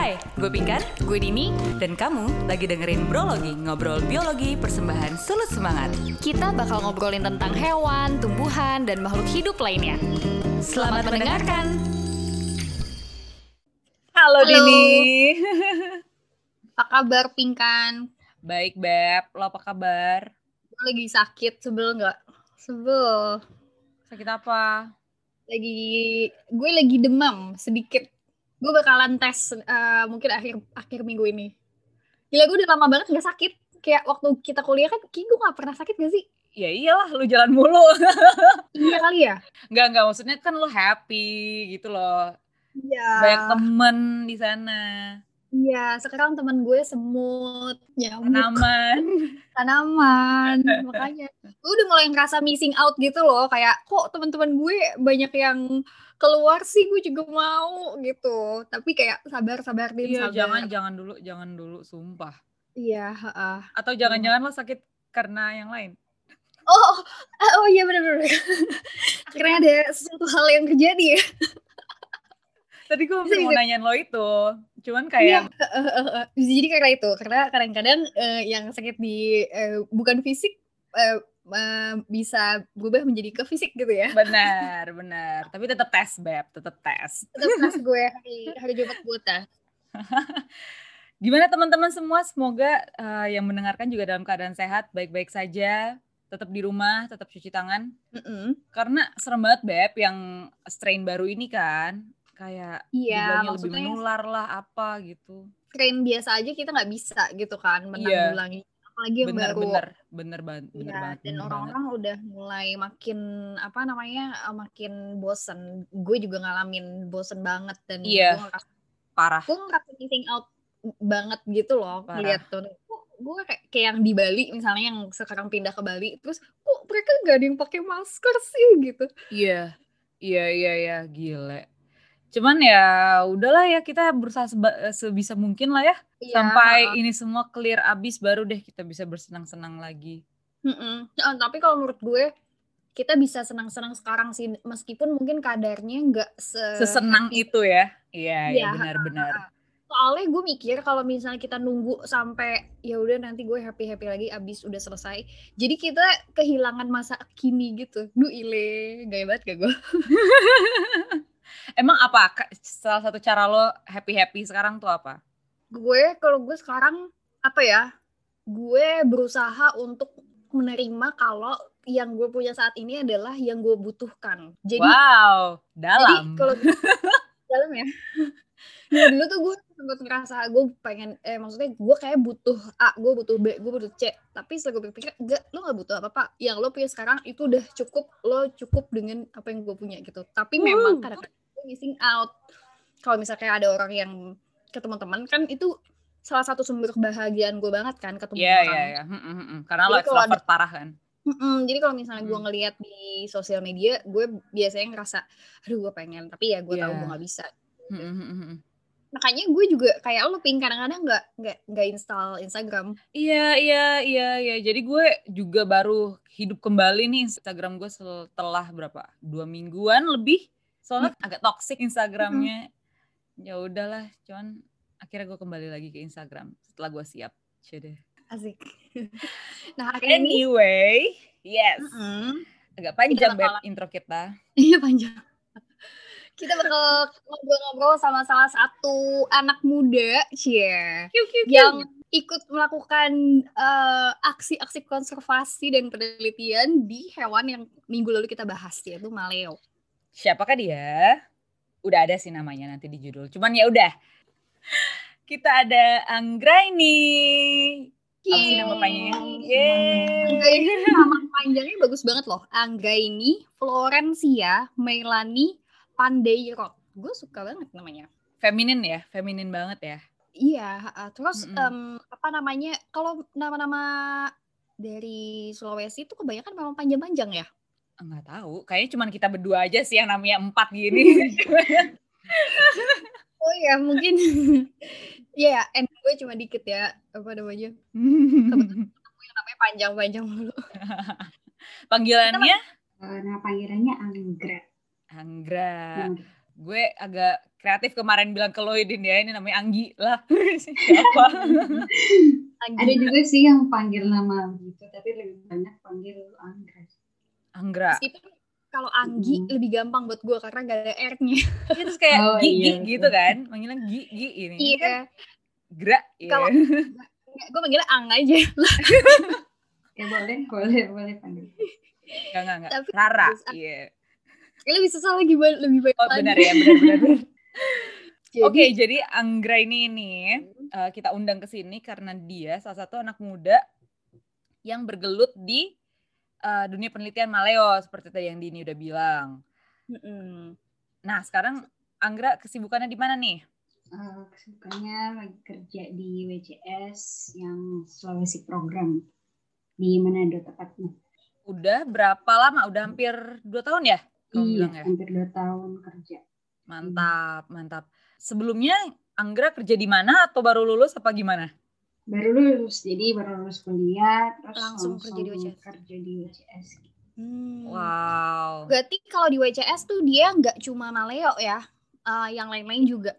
Hai, gue Pinkan, gue Dini, dan kamu lagi dengerin Brologi, ngobrol biologi persembahan Sulut Semangat. Kita bakal ngobrolin tentang hewan, tumbuhan, dan makhluk hidup lainnya. Selamat, mendengarkan. Halo, Halo. Dini. Apa kabar Pinkan? Baik, Beb. Lo apa kabar? Gue lagi sakit, sebel nggak? Sebel. Sakit apa? Lagi, gue lagi demam sedikit. Gue bakalan tes eh, mungkin akhir akhir minggu ini. Gila gue udah lama banget nggak sakit. Kayak waktu kita kuliah kan, kayak gue nggak pernah sakit gak sih? Ya iyalah, lu jalan mulu. Iya kali ya? Enggak, enggak. Maksudnya kan lo happy gitu loh. Iya. Banyak temen di sana. Iya, sekarang teman gue semut, nyamuk, Tanaman. tanaman. Makanya gue udah mulai ngerasa missing out gitu loh. Kayak kok teman-teman gue banyak yang keluar sih gue juga mau gitu. Tapi kayak din, Iya, sabar. jangan, jangan dulu. Jangan dulu, sumpah. Iya, heeh. Atau jangan-jangan lo sakit karena yang lain. Oh, oh, oh iya benar-benar. Akhirnya ada sesuatu hal yang terjadi ya. Tadi gue Bisa, mau nanyain lo itu. Cuman Iya, kayak, heeh. jadi karena itu, karena kadang-kadang eh, yang sakit di eh, bukan fisik eh, eh, bisa berubah menjadi ke fisik gitu ya. benar, benar. Tapi tetap tes, Beb. Tetap tes. Tetap pas gue hari hari Jumat gue tes. Gimana teman-teman semua? Semoga eh, yang mendengarkan juga dalam keadaan sehat, baik-baik saja, tetap di rumah, tetap cuci tangan. Mm-mm. Karena serem banget Beb yang strain baru ini kan, kayak Iya, lebih menular lah apa gitu. strain biasa aja kita nggak bisa gitu kan Iya. menanggulangi. Apalagi yang Bener, baru. bener, bener, banget, bener Iya, banget. dan bener banget. orang-orang udah mulai makin apa namanya eh, makin bosen. Gue juga ngalamin bosen banget dan Iya. gue ngerasa Parah. gue ngerasa missing out banget gitu loh lihat tuh gue kayak, kayak yang di Bali misalnya yang sekarang pindah ke Bali terus kok mereka nggak ada yang pakai masker sih gitu Iya, iya, iya, iya, gile. Cuman ya udahlah ya kita berusaha seba- sebisa mungkin lah ya Iya, sampai ini semua clear abis baru deh kita bisa bersenang-senang lagi. Mm-mm. Eh, tapi kalau menurut gue kita bisa senang-senang sekarang sih meskipun mungkin kadarnya nggak se Sesenang itu ya. Iya, iya Iya, benar-benar. soalnya gue mikir kalau misalnya kita nunggu sampai ya udah nanti gue happy happy lagi abis udah selesai jadi kita kehilangan masa kini gitu duh ile gaya banget gak gue Emang apa salah satu cara lo happy-happy sekarang tuh apa? Gue kalau gue sekarang apa ya gue berusaha untuk menerima kalau yang gue punya saat ini adalah yang gue butuhkan. Jadi wow, jadi dalam. kalau dalam ya. Nah, dulu tuh gue sempat ngerasa gue pengen eh maksudnya gue kayak butuh A gue butuh B gue butuh C. Tapi setelah gue pikir enggak lo gak butuh apa-apa. Yang lo punya sekarang itu udah cukup lo cukup dengan apa yang gue punya gitu. Tapi memang Wuh. kadang-kadang gue missing out. Kalau misalnya ada orang yang ketemu teman kan itu salah satu sumber kebahagiaan gue banget kan ketemu Iya, orang iya, iya. Hmm. Karena lo extrovert parah kan. Mm-mm, jadi kalau misalnya gue ngelihat di sosial media, gue biasanya ngerasa, aduh gue pengen, tapi ya gue tahu Iya. gue nggak bisa. Hmm, hmm, hmm, hmm. Makanya gue juga kayak lo ping kadang-kadang nggak nggak nggak install Instagram. Iya, iya, iya, iya. Jadi gue juga baru hidup kembali nih Instagram gue setelah berapa? Dua mingguan lebih. Soalnya agak toxic Instagramnya. Ya udahlah, cuman akhirnya gue kembali lagi ke Instagram setelah gue siap. Cede. Asik. nah hari ini, Anyway, yes. Mm-mm. Agak panjang Beb bakalan- intro kita. iya panjang. Kita bakal ngobrol-ngobrol sama salah satu anak muda, cie, yang ikut melakukan eh, aksi-aksi konservasi dan penelitian di hewan yang minggu lalu kita bahas, yaitu maleo. Siapakah dia? Udah ada sih namanya nanti di judul. Cuman ya udah. Kita ada Anggraini. Apa sih nama panjangnya? Yeay. Anggaini nama panjangnya bagus banget loh. Anggaini Florencia Melani Pandeirot. Gue suka banget namanya. Feminin ya, feminin banget ya. Iya, uh, terus Mm-mm. em, apa namanya? Kalau nama-nama dari Sulawesi itu kebanyakan memang panjang-panjang ya. Enggak tahu, kayaknya cuman kita berdua aja sih yang namanya empat gini. Oh ya, mungkin ya, and gue cuma dikit ya, apa namanya? Yang namanya panjang-panjang mulu. Panggilannya Eh, nama panggilannya Anggrek. Anggra. Anggrek. Gue agak kreatif kemarin bilang ke Loidin ya ini namanya Anggi lah siapa Ada juga sih yang panggil nama gitu, tapi lebih banyak panggil Anggra. Anggra Meskipun kalau Anggi Mm. lebih gampang buat gue karena gak ada R-nya. Iya, terus kayak Oh, Gi, Gi iya, gitu betul. kan manggilnya Gi Gi ini Ini kan Iya. Gra iya. Kalau gue manggilnya Ang aja. Ya boleh, boleh, boleh panggil. Enggak, enggak, enggak. Tapi- Rara Bisa. iya Ini lebih susah lagi ba- lebih baik oh lagi. benar ya benar benar, benar. Jadi, Oke, jadi Anggra ini nih eh, kita undang ke sini karena dia salah satu anak muda yang bergelut di eh, dunia penelitian Maleo seperti tadi yang Dini udah bilang. Mm-mm. Nah, sekarang Anggra kesibukannya di mana nih? Eh, kesibukannya lagi kerja di WCS yang Sulawesi Program di Manado tepatnya. Udah berapa lama? Udah hampir dua tahun ya? Iya, ya? hampir dua tahun kerja. Mantap, mantap. Sebelumnya Anggra kerja di mana atau baru lulus apa gimana? Baru lulus, jadi baru lulus kuliah, terus Langsung kerja di WCS. kerja di WCS. Hmm. Wow. Berarti kalau di WCS tuh dia nggak cuma maleo ya, Eh, yang lain-lain juga.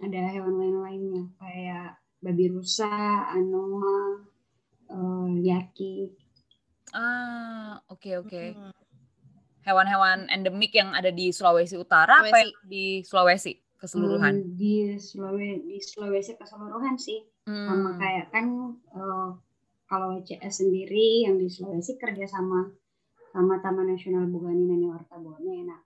Ada hewan lain-lainnya kayak babi rusa, anoa, eh, yaki. Ah, oke oke. Mm. Hewan-hewan endemik yang ada di Sulawesi Utara apa Sulawesi. yang di Sulawesi keseluruhan? Hmm, di Sulawesi di Sulawesi keseluruhan sih sama Hmm. kayak kan eh, kalau WCS sendiri yang di Sulawesi kerja sama sama Taman Nasional Bugani Nani Wartabone nah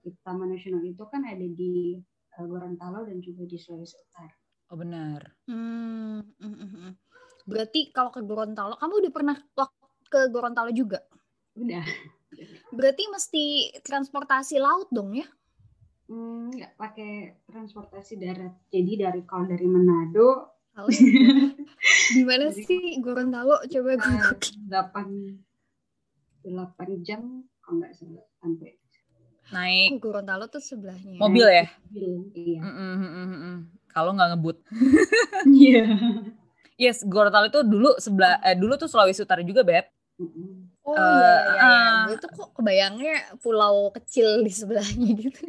di Taman Nasional itu kan ada di eh, Gorontalo dan juga di Sulawesi Utara Oh benar. Hmm, mm, mm, mm. Berarti kalau ke Gorontalo, kamu udah pernah ke Gorontalo juga? udah Berarti mesti transportasi laut dong ya? Hmm, nggak pakai transportasi darat jadi dari kalau dari Manado di mana sih Gorontalo? Coba gue eh, delapan delapan jam kalau nggak salah sampai Naik Oh, Gorontalo tuh sebelahnya. mobil ya? mobil iya. Kalau nggak ngebut. iya Yes, Gorontalo itu dulu sebelah eh, dulu tuh Sulawesi Utara juga, Beb. Mm-mm. Oh Eh, iya iya iya. ah. Gue tuh kok kebayangnya pulau kecil di sebelahnya gitu.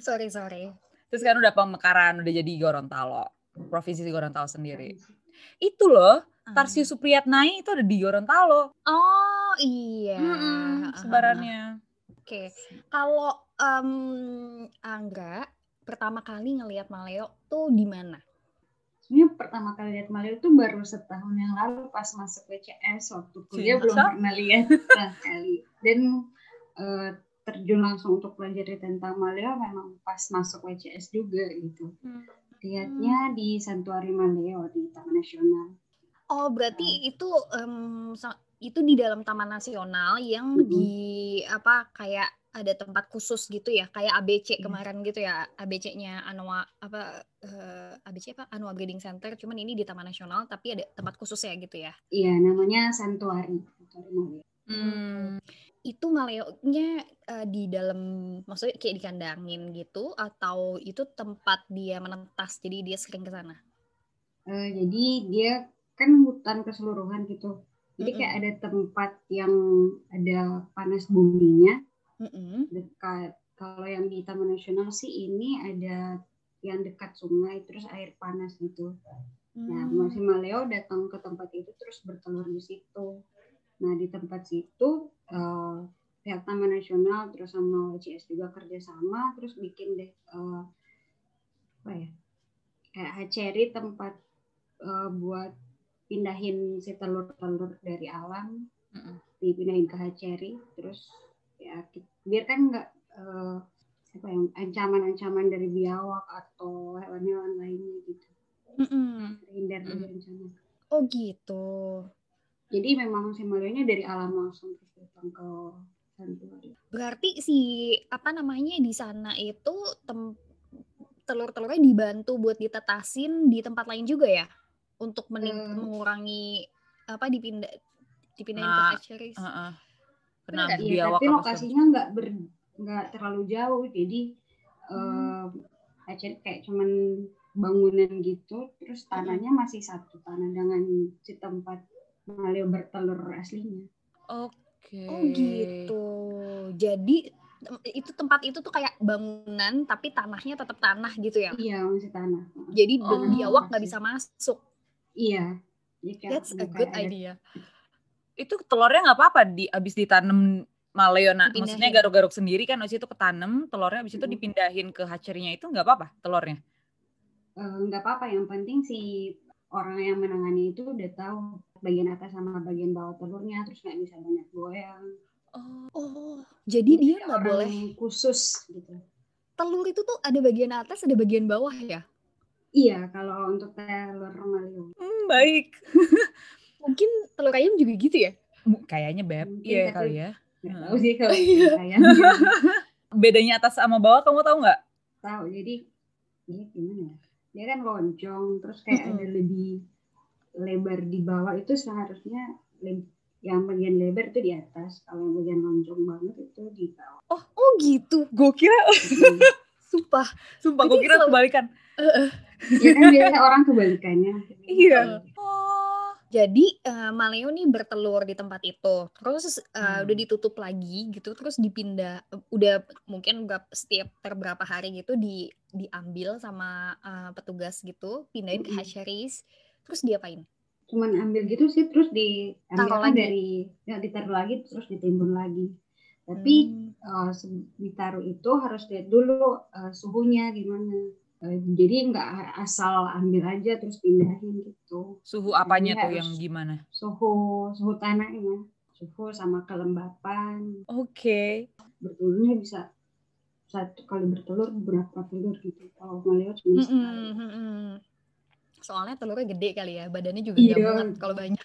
sorry sorry. Terus kan udah pemekaran, udah jadi Gorontalo. Provinsi Gorontalo sendiri. Itu loh, Tarsius Supriyatnai itu ada di Gorontalo. Oh iya. Ah, sebarannya. Oke. Kalau em, Angga pertama kali ngelihat Maleo tuh di mana? Sebenarnya pertama kali lihat Maleo itu baru setahun yang lalu pas masuk WCS waktu kuliah belum pernah lihat sekali. Dan eh, terjun langsung untuk belajar tentang Maleo memang pas masuk WCS juga gitu. Lihatnya di Santuari Maleo di Taman Nasional. Oh berarti itu em, sa- itu di dalam Taman Nasional yang Mm-mm. di apa kayak ada tempat khusus gitu ya kayak ABC Iya. kemarin gitu ya ABC-nya Anoa apa eh, ABC apa? Anoa Breeding Center cuman ini di Taman Nasional tapi ada tempat khusus ya gitu ya. Iya namanya Santuari Hmm. itu Maleo-nya eh, di dalam maksudnya kayak dikandangin gitu atau itu tempat dia menetas jadi dia sering ke sana? Eh, jadi dia kan hutan keseluruhan gitu. Jadi kayak ada tempat yang ada panas buminya Mm-mm. dekat kalau yang di Taman Nasional sih ini ada yang dekat sungai terus air panas gitu. Nah, Hmm. masih Maleo datang ke tempat itu terus bertelur di situ. Nah, di tempat situ eh, pihak Taman Nasional terus sama WCS juga kerjasama terus bikin deh eh, apa ya kayak hatchery tempat eh, buat pindahin si telur-telur dari alam Mm-mm. dipindahin ke hatchery terus ya ki- biar kan nggak eh, apa yang ancaman-ancaman dari biawak atau hewan-hewan lainnya gitu Mm-mm. terhindar dari Mm. ancaman oh gitu jadi memang si Malionya dari alam langsung terus datang ke santuari Berarti si apa namanya di sana itu tem- telur-telurnya dibantu buat ditetasin di tempat lain juga ya untuk mening- Hmm. mengurangi apa dipindah dipindahin ke Nah, hatcheries. Heeh. Bener Kena nggak? Iya, biawak tapi apa lokasinya nggak ber nggak terlalu jauh jadi Hmm. eh, hatchery kayak cuman bangunan gitu terus tanahnya masih satu tanah dengan si tempat Malio bertelur aslinya Oke. Oh gitu. Jadi Itu tempat itu tuh kayak bangunan tapi tanahnya tetap tanah gitu ya. Iya masih tanah. Jadi Oh. biawak nggak bisa masuk. Iya. Jadi kayak That's a good ada- idea. Itu telurnya nggak apa-apa di abis ditanam maleo Dipindahin. maksudnya garuk-garuk sendiri kan habis itu ketanam telurnya habis itu dipindahin ke hatchery-nya itu nggak apa-apa telurnya. Eh, nggak apa-apa yang penting si orang yang menangani itu udah tahu bagian atas sama bagian bawah telurnya terus nggak bisa banyak goyang Oh, jadi dia nggak boleh khusus gitu telur itu tuh ada bagian atas ada bagian bawah ya. iya kalau untuk telur maleo Hmm, baik. Mungkin telur ayam juga gitu ya. Kayaknya beb, iya tapi- kali ya. tahu sih kalau Iya. saya Bedanya atas sama bawah kamu tahu nggak? tahu jadi ini gimana ya dia kan loncong terus kayak Mm-mm. ada lebih lebar di bawah itu seharusnya yang bagian lebar itu di atas kalau yang bagian loncong banget itu di bawah Oh gitu. Gue kira, Sumpah. sumpah gue kira selalu- kebalikan. ya kan biasa orang kebalikannya Iya. Jadi eh, maleo nih bertelur di tempat itu, terus eh, Hmm. udah ditutup lagi gitu, terus dipindah, eh, udah mungkin berapa, setiap per berapa hari gitu di diambil sama eh, petugas gitu, pindahin ke Mm-mm. hatcheries, terus diapain? cuman ambil gitu sih terus diambil Taruh kan lagi? dari ya ditaruh lagi terus ditimbun lagi tapi Hmm. se- ditaruh itu harus lihat dulu eh, suhunya gimana jadi nggak asal ambil aja terus pindahin gitu Suhu apanya Jadi tuh yang gimana? suhu suhu tanahnya suhu sama kelembapan Oke. bertelurnya bisa satu kali bertelur berapa telur gitu kalau maleo cuma sekali Mm-mm, mm-mm. Soalnya telurnya gede kali ya, badannya juga nggak muat kalau banyak.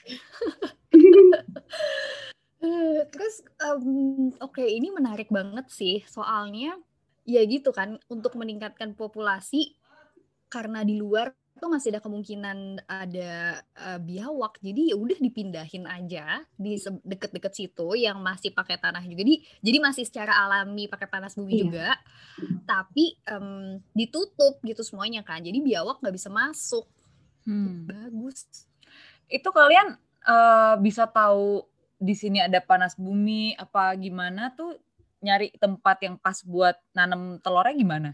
Eh, Terus em, oke ini menarik banget sih soalnya ya gitu kan untuk meningkatkan populasi karena di luar tuh masih ada kemungkinan ada eh, biawak. Jadi ya udah dipindahin aja di deket-deket situ yang masih pakai tanah juga. Jadi jadi masih secara alami pakai panas bumi Iya. juga tapi em, ditutup gitu semuanya kan. Jadi biawak nggak bisa masuk. Hmm. bagus. Itu kalian eh, bisa tahu di sini ada panas bumi apa gimana tuh nyari tempat yang pas buat nanam telurnya gimana?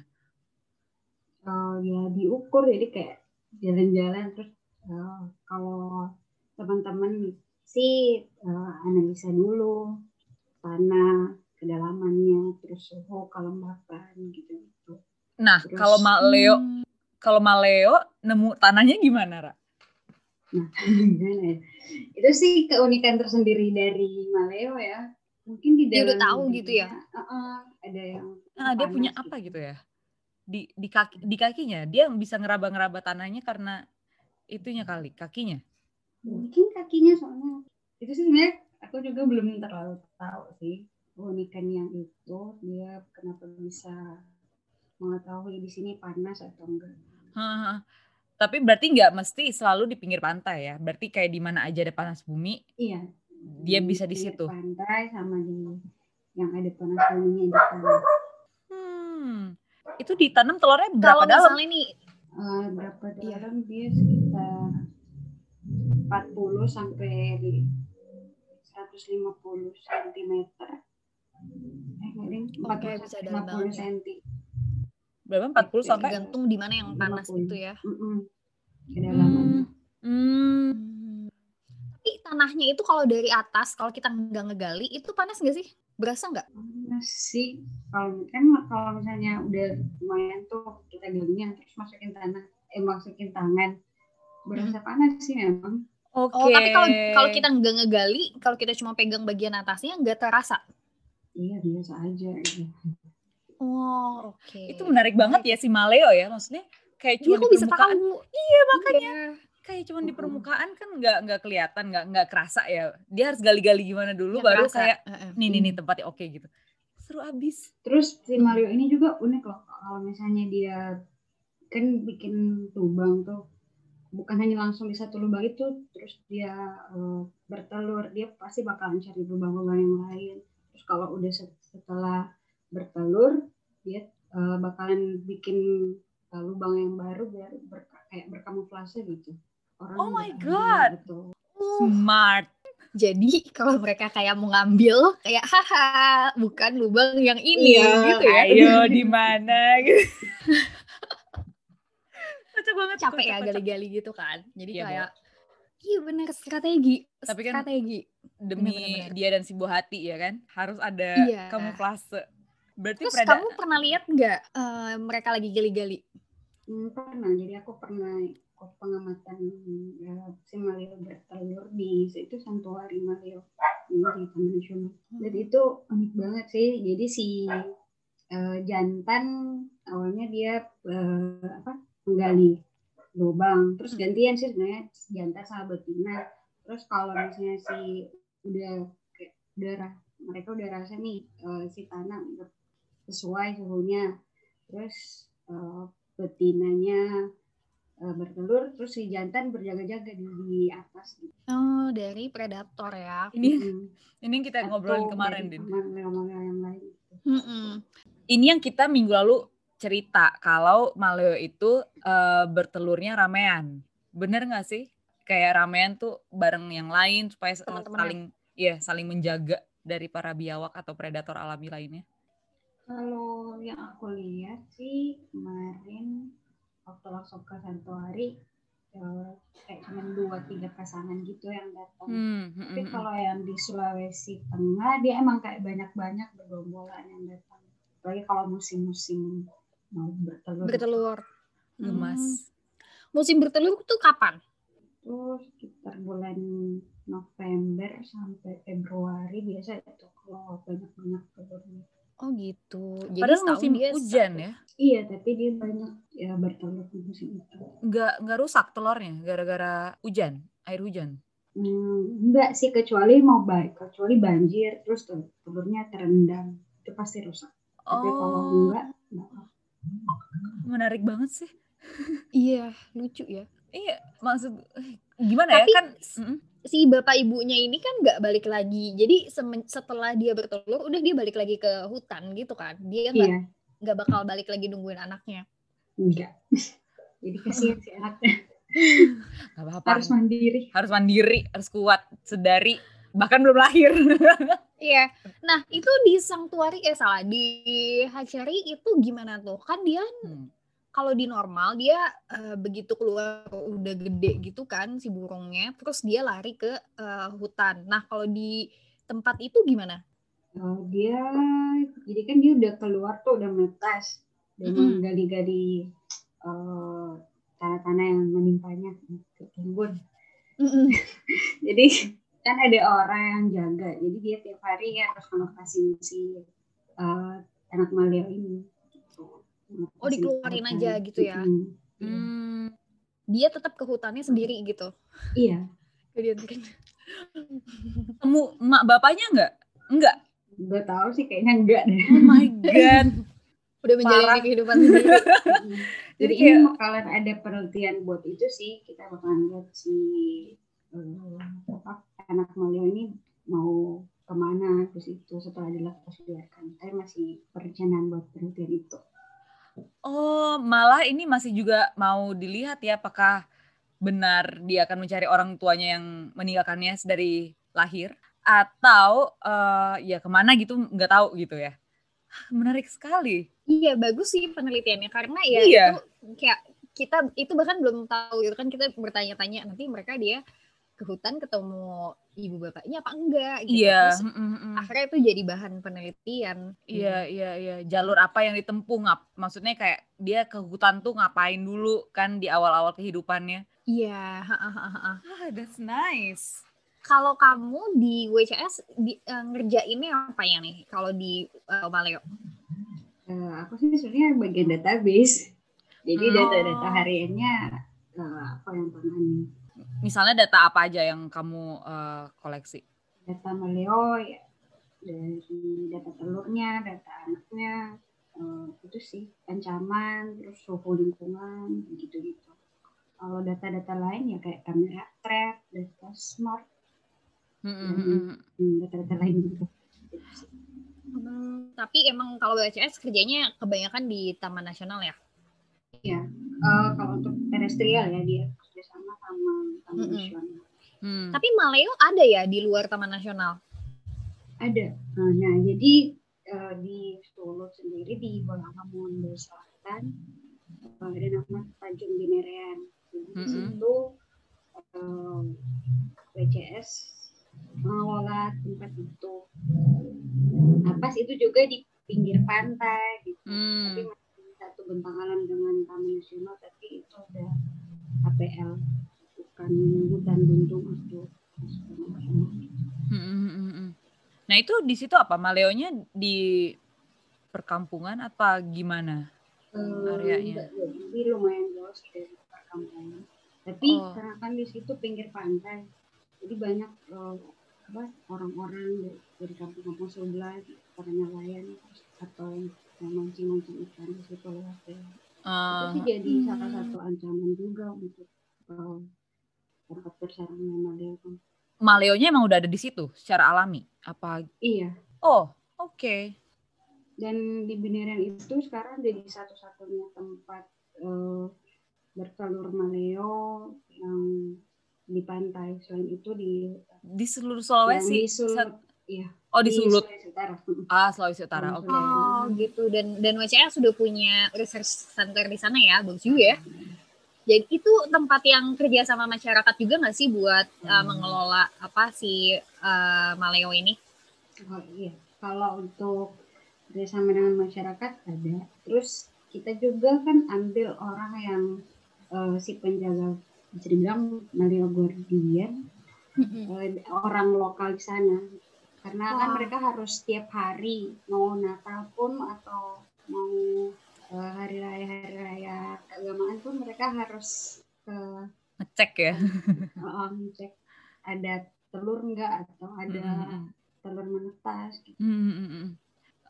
Eh, ya diukur jadi kayak jalan-jalan terus eh, kalau teman-teman sih eh, analisa dulu tanah kedalamannya terus suhu kelembapan gitu gitu Nah, Terus- kalau maleo Hmm. kalau maleo nemu tanahnya gimana, Ra? Gimana ya? itu sih keunikan tersendiri dari Maleo ya mungkin di Dia udah dalam tahu gitu ya? dirinya, eh, eh, ada yang Nah, dia punya apa gitu ya? Di di kaki di kakinya dia bisa ngeraba-ngeraba tanahnya karena itunya kali, kakinya. mungkin kakinya soalnya itu sih sebenarnya aku juga belum terlalu tahu sih keunikan yang itu dia kenapa bisa mengetahui di sini panas atau enggak Haha. Tapi berarti nggak mesti selalu di pinggir pantai ya. Berarti kayak di mana aja ada panas bumi, iya dia bisa di situ. pantai sama di yang ada panas buminya di tanah Hmm. Itu ditanam telurnya berapa kalau dalam? misalnya nih Eh, berapa Iya. dalam dia sekitar 40 sampai di 150 cm. Eh. Oke, 40 bisa dalam 50 banget ya. cm. Berapa? 40 sampai? tergantung di mana yang panas 50. itu ya Mm-mm. Kedalamannya. Hmm. Hmm. Hmm. Tapi tanahnya itu kalau dari atas, kalau kita nggak ngegali, itu panas nggak sih? Berasa nggak? Panas sih. Kalau kan kalau misalnya udah lumayan tuh kita galinya terus masukin tanah, eh masukin tangan, berasa panas sih memang. Oke. Oh, tapi kalau kalau kita nggak ngegali, kalau kita cuma pegang bagian atasnya nggak terasa. Iya biasa aja. Gitu. Oh, oke. itu menarik banget ya si Maleo ya, maksudnya kayak Dia cuma kok di bisa tahu? Iya makanya Iya. Kayak cuma di permukaan kan nggak nggak kelihatan, nggak nggak kerasa ya. Dia harus gali-gali gimana dulu Nggak baru kerasa. kayak nih nih nih tempatnya oke gitu. Seru abis. Terus si Mario ini juga unik loh kalau misalnya dia kan bikin lubang tuh bukan hanya langsung di satu lubang itu terus dia eh, bertelur dia pasti bakalan cari lubang-lubang yang lain terus kalau udah set- setelah bertelur dia eh, bakalan bikin eh, lubang yang baru biar ber- kayak berkamuflase gitu orang Oh my God. gitu Smart. Jadi kalau mereka kayak mau ngambil kayak haha bukan lubang yang ini Iya, gitu ya. Ayo di mana gitu. Kocak banget. Capek ya gali-gali gitu kan. Jadi Iya, kayak iya bener strategi. Tapi kan strategi. Demi Bener-bener. dia dan si buah hati ya kan. Harus ada Iya. kamuflase. Berarti Terus kamu pernah lihat nggak eh, mereka lagi gali-gali? Hmm, pernah jadi aku pernah pengamatan ya, si Maleo bertelur di itu Santuari Maleo di, di Taman Nasional. Dan itu unik banget sih. Jadi si eh, jantan awalnya dia eh, apa menggali lubang, terus gantian sih sebenarnya jantan sama betina. Terus kalau misalnya si udah ra- mereka udah rasa nih eh, si tanah sesuai suhunya, terus eh, betinanya bertelur terus si jantan berjaga-jaga di, di atas gitu. Oh dari predator ya. ini Mm. ini yang kita Atau ngobrolin kemarin, dari Din. Yang lain gitu. Mm-mm. Ini yang kita minggu lalu cerita kalau maleo itu eh, bertelurnya ramean. Bener nggak sih? Kayak ramean tuh bareng yang lain supaya eh, Teman-temannya. saling ya saling menjaga dari para biawak atau predator alami lainnya. Kalau yang aku lihat sih kemarin waktu langsung ke Santuari eh, kayak cuma dua tiga pasangan gitu yang datang. Hmm, hmm, Tapi hmm, kalau yang di Sulawesi Tengah dia emang kayak banyak-banyak bergombolan yang datang. Apalagi kalau musim-musim mau bertelur. Bertelur. hmm. gemas. Musim bertelur tuh kapan? Itu sekitar bulan November sampai Februari biasa itu kalau banyak-banyak telurnya. Oh gitu. Jadi Padahal setahun musim dia hujan ya. Iya, tapi dia banyak ya bertelur di musim itu. Nggak nggak rusak telurnya gara-gara hujan, air hujan. Hmm, enggak sih kecuali mau baik, kecuali banjir terus tuh telurnya terendam itu pasti rusak. Tapi kalau Oh, enggak, enggak. menarik banget sih. Iya lucu ya. Iya, maksud eh, gimana Tapi ya kan? mm, si bapak ibunya ini kan nggak balik lagi. Jadi setelah dia bertelur, udah dia balik lagi ke hutan gitu kan. Dia nggak Iya, nggak bakal balik lagi nungguin anaknya. enggak. Jadi kasihan si anaknya Gak apa-apa. harus mandiri. harus mandiri, harus kuat, sedari bahkan belum lahir. Iya. Nah itu di Sanctuary eh salah di hatchery itu gimana tuh? Kan dia Hmm. Kalau di normal dia eh, begitu keluar udah gede gitu kan si burungnya, terus dia lari ke eh, hutan. Nah kalau di tempat itu gimana? Eh, dia jadi kan dia udah keluar tuh udah menetas dan Mm-mm. menggali-gali eh, tanah-tanah yang menimpanya ke timbun. Jadi kan ada orang yang jaga, jadi dia tiap hari harus ngelepasin si eh, anak maleo ini. Oh, dikeluarin aja gitu ya? Mm-mm. Hmm. Dia tetap ke hutannya sendiri gitu. Iya, Jadi mungkin Temu emak bapaknya enggak? Enggak. gue tahu sih kayaknya enggak deh. Oh my god. udah menjalani Parah. kehidupan sendiri. Jadi Jadi kayak- ini bakalan ada penelitian buat itu sih kita bakalan lihat si eh, apa, anak maleo ini mau ke mana terus itu setelah dilepas biarkan. Tapi masih perencanaan buat penelitian itu. Oh, malah ini masih juga mau dilihat ya apakah benar dia akan mencari orang tuanya yang meninggalkannya dari lahir atau eh, ya ke mana gitu nggak tahu gitu ya. Menarik sekali. Iya bagus sih penelitiannya karena ya Iya. itu kayak kita itu bahkan belum tahu gitu kan kita bertanya-tanya nanti mereka dia ke hutan ketemu ibu bapaknya apa enggak gitu Iya. terus mm, mm, mm. akhirnya itu jadi bahan penelitian Iya, iya, iya. Jalur apa yang ditempuh? Ngap, maksudnya kayak dia ke hutan tuh ngapain dulu kan di awal-awal kehidupannya? iya ha. Ah, that's nice. kalau kamu di WCS di, eh, ngerjainnya apa ya nih kalau di eh, Maleo Eh, aku sih sebenarnya bagian database. Jadi Hmm. data-data hariannya eh, apa yang tangani Misalnya data apa aja yang kamu eh, koleksi? data maleo ya dari data telurnya, data anaknya, eh, itu sih ancaman, terus suhu lingkungan, gitu-gitu. Kalau data-data lain ya kayak kamera trap, data smart, Mm, mm, mm, mm. hmm, data-data lain gitu. Hmm, tapi emang kalau WCS kerjanya kebanyakan di Taman Nasional ya Iya, Eh, kalau untuk terestrial ya dia kerjasama sama Taman Mm-mm. Nasional. Hmm. Tapi Maleo ada ya di luar Taman Nasional? Ada. Nah, nah, jadi eh, di Solo sendiri di Bolangamun Selatan eh, ada nama Tanjung Binerean. Jadi di Mm-mm. situ eh, WCS mengelola tempat itu. Nah, pas itu juga di pinggir pantai gitu. Hmm. Tapi masih satu bentalan dengan Taman Nasional APL bukan hutan lindung atau. Hmm, hmm, hmm, hmm. Nah itu di situ apa? Maleonya di perkampungan apa gimana? Eh, Areanya. jadi lumayan jauh dari perkampungan. Tapi Oh. karena kan di situ pinggir pantai, jadi banyak eh, apa orang-orang dari, kampung-kampung sebelah pada nelayan atau yang mancing-mancing ikan di situ lewat ya. Itu sih jadi Hmm. salah satu ancaman juga untuk tempat bersarangnya Maleo. Maleonya emang udah ada di situ secara alami? Apa? Iya. Oh, oke. Dan di Beneran itu sekarang jadi satu-satunya tempat eh, bertelur Maleo yang di pantai. Selain itu di Di seluruh Sulawesi. di Sat- iya. oh di Sulut. Sulawesi Utara. Ah Sulawesi Utara. Di Oke. Sulawesi. Oh gitu dan dan WCS sudah punya research center di sana ya, bagus juga ya. Jadi itu tempat yang kerja sama masyarakat juga nggak sih buat uh, Hmm. mengelola apa si uh, Maleo ini? Oh, iya. Kalau untuk kerjasama dengan masyarakat ada. Terus kita juga kan ambil orang yang eh, si penjaga bisa dibilang Maleo Guardian eh, orang lokal di sana karena kan Wah. mereka harus setiap hari mau Natal pun atau mau eh, hari raya hari raya keagamaan pun mereka harus ke Ngecek ya. uh, cek ada telur enggak atau ada Mm-mm. telur menetas gitu. Hmm, hmm, hmm.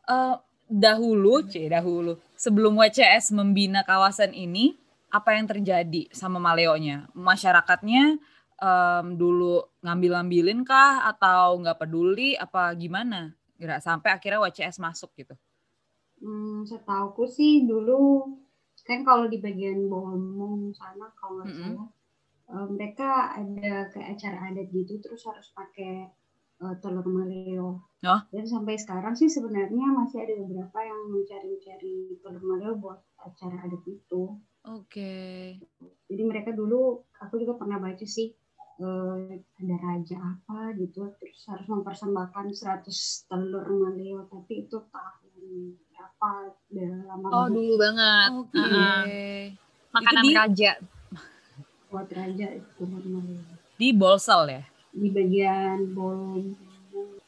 Eh, dahulu, c dahulu sebelum WCS membina kawasan ini, apa yang terjadi sama Maleonya? Masyarakatnya em, dulu ngambil-ngambilin kah atau nggak peduli apa gimana? Nggak sampai akhirnya WCS masuk gitu. Hmm, setauku sih dulu kan kalau di bagian Bomong sana kalau nggak Mm-mm. salah eh, mereka ada kayak acara adat gitu terus harus pakai eh, telur maleo. Oh. Dan sampai sekarang sih sebenarnya masih ada beberapa yang mencari-cari telur maleo buat acara adat itu. Oke. Jadi mereka dulu aku juga pernah baca sih eh, ada raja apa gitu terus harus mempersembahkan 100 telur maleo tapi itu tahun berapa udah lama Oh banget dulu banget. Oke. Uh-uh. Makanan Itu di- raja. buat raja itu Di Bolsel ya. di bagian bolong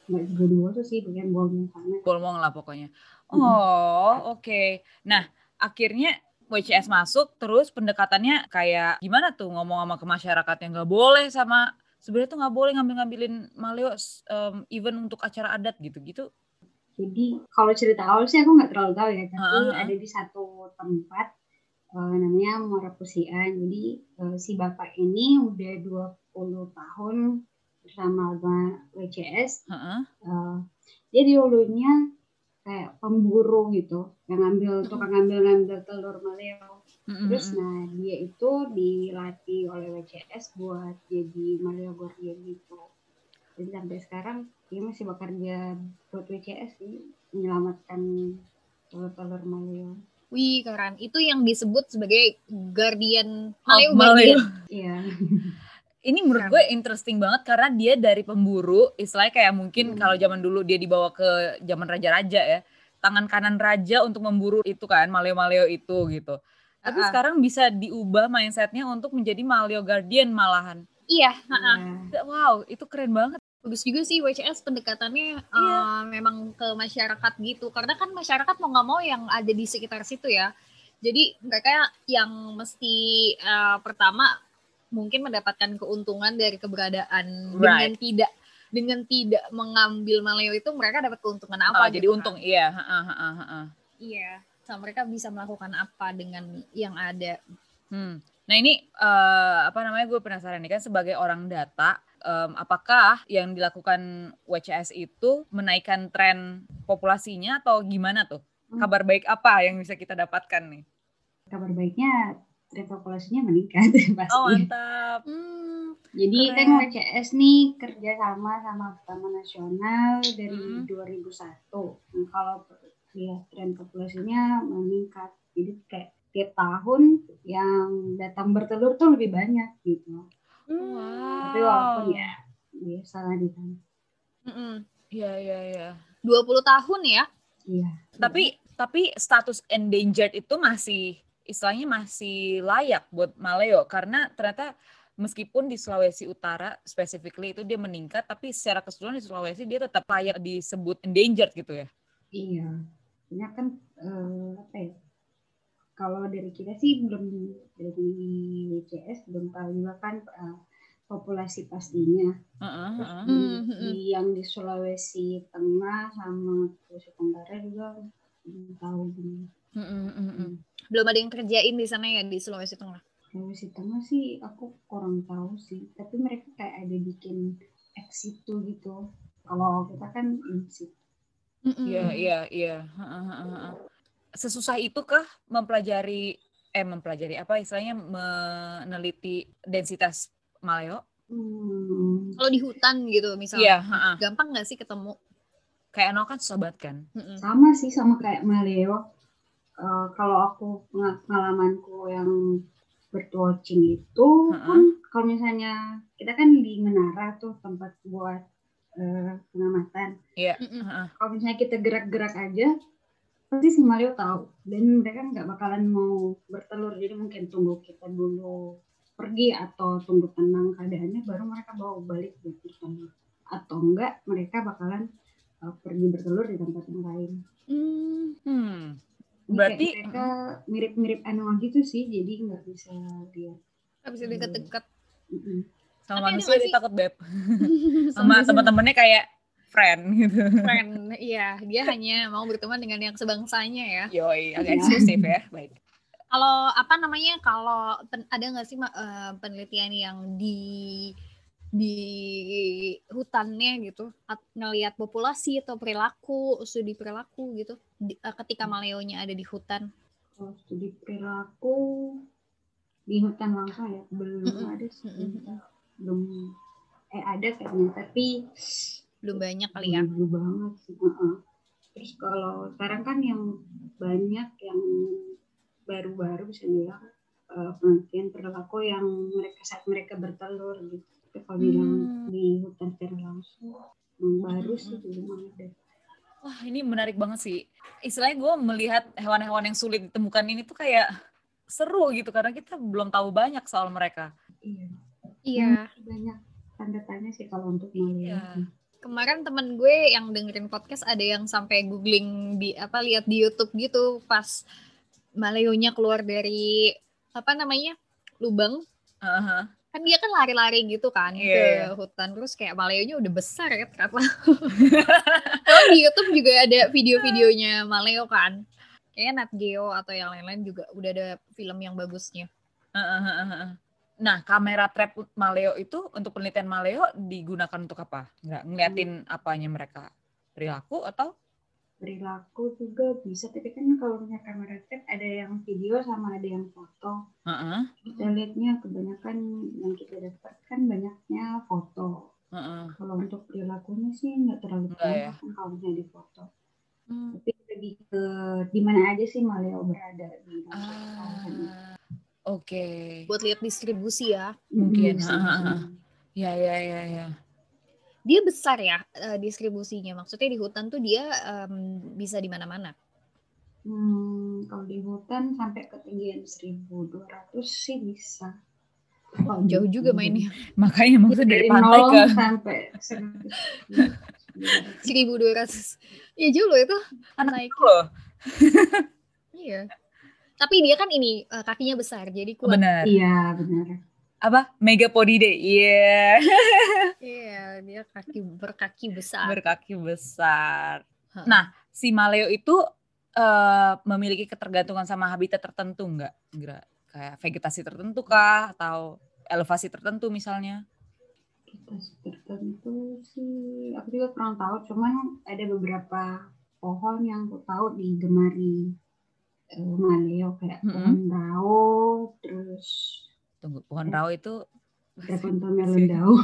nggak juga di sih bagian bolong sana Bolmong lah pokoknya. Oh, oke. Nah, akhirnya WCS masuk, terus pendekatannya kayak gimana tuh ngomong sama ke masyarakat yang nggak boleh sama sebenarnya tuh nggak boleh ngambil-ngambilin maleo um, even untuk acara adat gitu-gitu. Jadi kalau cerita awal sih aku nggak terlalu tahu ya tapi Ah, ah. ada di satu tempat eh, namanya Muara Pusian jadi eh, si bapak ini udah 20 tahun bersama sama WCS Heeh. Eh, dia dulunya kayak pemburu gitu yang ngambil tukang ngambil ngambil telur maleo Mm-mm, terus nah dia itu dilatih oleh WCS buat jadi maleo guardian gitu jadi sampai sekarang dia masih bekerja buat WCS sih menyelamatkan telur-telur maleo Wih keren. Itu yang disebut sebagai guardian Oh, Maleo Maleo. iya Ini menurut gue interesting banget karena dia dari pemburu, istilahnya kayak mungkin Hmm. kalau zaman dulu dia dibawa ke zaman raja-raja ya, tangan kanan raja untuk memburu itu kan, maleo-maleo itu gitu. Tapi Ah-ah. sekarang bisa diubah mindsetnya untuk menjadi maleo guardian malahan. Iya. ha-ha. iya. Wow, itu keren banget. Bagus juga sih WCS pendekatannya Iya. eh, memang ke masyarakat gitu. Karena kan masyarakat mau nggak mau yang ada di sekitar situ ya. Jadi mereka yang mesti eh, pertama mungkin mendapatkan keuntungan dari keberadaan dengan Right. tidak dengan tidak mengambil maleo itu mereka dapat keuntungan apa jadi gitu untung, kan. iya. ha-ha, ha-ha, ha-ha. Iya. So, mereka bisa melakukan apa dengan yang ada. Hmm. Nah ini eh, apa namanya gue penasaran nih kan sebagai orang data, em, apakah yang dilakukan WCS itu menaikkan tren populasinya atau gimana tuh? Hmm. Kabar baik apa yang bisa kita dapatkan nih? kabar baiknya tren populasinya meningkat pasti Oh mantap. Hmm, Jadi Keren. kan WCS nih kerja sama sama Taman Nasional dari Mm. 2001. Nah, kalau lihat tren populasinya meningkat. Jadi kayak tiap tahun yang datang bertelur tuh lebih banyak gitu. Wow. Tapi walaupun ya biasa lah di sana. Iya, iya, iya. 20 tahun ya. Iya. Tapi tapi status endangered itu masih istilahnya masih layak buat Maleo karena ternyata meskipun di Sulawesi Utara specifically itu dia meningkat tapi secara keseluruhan di Sulawesi dia tetap layak disebut endangered gitu ya. Iya. Ini kan eh, apa ya? Kalau dari kita sih belum dari WCS belum tahu juga kan eh, populasi pastinya. Heeh, Terus heeh. di, Hmm, hmm, di yang di Sulawesi Tengah sama Sulawesi Tenggara juga belum tahu gimana. Heeh, heeh, heeh. Belum ada yang kerjain di sana ya di Sulawesi Tengah. Sulawesi Tengah sih aku kurang tahu sih, tapi mereka kayak ada bikin ex situ gitu. Kalau kita kan in situ. Mm-mm. Iya, iya, iya. Sesusah itukah mempelajari eh mempelajari apa istilahnya meneliti densitas Maleo? Hmm, Kalau di hutan gitu Iya, misalnya. heeh. Gampang nggak sih ketemu? Kayak Nol kan susah banget kan. Sama sih sama kayak Maleo. Eh, kalau aku penga- pengalamanku yang birdwatching itu Heeh. kan kalau misalnya kita kan di menara tuh tempat buat eh, pengamatan. Mm-mm. Heeh. Kalau misalnya kita gerak-gerak aja pasti si Mario tahu dan mereka nggak bakalan mau bertelur jadi mungkin tunggu kita dulu pergi atau tunggu tenang keadaannya baru mereka bawa balik buat bertelur atau enggak mereka bakalan uh, pergi bertelur di tempat yang lain Hmm. Hmm. Berarti- kayak mereka mirip-mirip animal gitu sih jadi nggak bisa lihat Nggak bisa deket-deket. Mm-mm. Sama Tapi manusia dia sih- takut beb. Sama teman-temannya kayak friend gitu. Friend, iya dia hanya mau berteman dengan yang sebangsanya ya. Yoi, agak eksklusif ya. Baik. Kalau apa namanya? Kalau ada nggak sih eh, penelitian yang di di hutannya gitu at- ngelihat populasi atau perilaku studi perilaku gitu di- eh, ketika maleonya ada di hutan kalau studi perilaku di hutan langsung ya belum Mm-mm. ada sih Mm-mm. belum eh ada kayaknya tapi belum banyak kali ya dulu banget sih Heeh. terus kalau sekarang kan yang banyak yang baru-baru bisa bilang eh, penelitian perilaku yang mereka saat mereka bertelur gitu tapi kalau bilang Hmm. di hutan secara langsung yang baru sih belum ada Wah ini menarik banget sih. Istilahnya gue melihat hewan-hewan yang sulit ditemukan ini tuh kayak seru gitu karena kita belum tahu banyak soal mereka. iya iya banyak tanda tanya sih kalau untuk melihat Iya. Kemarin temen gue yang dengerin podcast ada yang sampai googling di apa lihat di YouTube gitu pas maleonya keluar dari apa namanya lubang Aha. kan dia kan lari-lari gitu kan Iya, ke iya. hutan terus kayak maleonya udah besar ya ternyata kalau di YouTube juga ada video-videonya maleo kan kayaknya Nat Geo atau yang lain-lain juga udah ada film yang bagusnya aha. Nah kamera trap Maleo itu untuk penelitian Maleo digunakan untuk apa? Nggak ngeliatin apanya mereka perilaku atau? perilaku juga bisa tapi kan kalau punya kamera trap ada yang video sama ada yang foto Heeh, kita lihatnya kebanyakan yang kita dapatkan banyaknya foto heeh. kalau untuk perilakunya sih nggak terlalu ya? kelihatan kalau misalnya di foto Hmm. tapi lebih ke di mana aja sih Maleo berada di Ah, Oke. buat lihat distribusi ya mungkin, Mm, ah, ah, ah. sih. Ya ya ya ya. dia besar ya eh, distribusinya maksudnya di hutan tuh dia em, bisa di mana-mana Hmm, kalau di hutan sampai ketinggian 1200 sih bisa Wow, jauh juga mainnya. Makanya maksudnya dari dari pantai ke sampai 100 1200 ya jauh loh itu anak naik itu loh. iya tapi dia kan ini eh, kakinya besar jadi kuat Benar. iya benar Apa? Megapodidae. Iya. iya dia kaki berkaki besar Berkaki besar. Heeh. Nah, si Maleo itu eh, memiliki ketergantungan sama habitat tertentu nggak? Nggak. Kayak vegetasi tertentu kah? Atau elevasi tertentu misalnya? kita tertentu sih aku juga kurang tahu cuman ada beberapa pohon yang aku tahu digemari Maleo kayak Mm-mm. pohon rao terus Tunggu, pohon rawa itu Drakonto Melon Dao.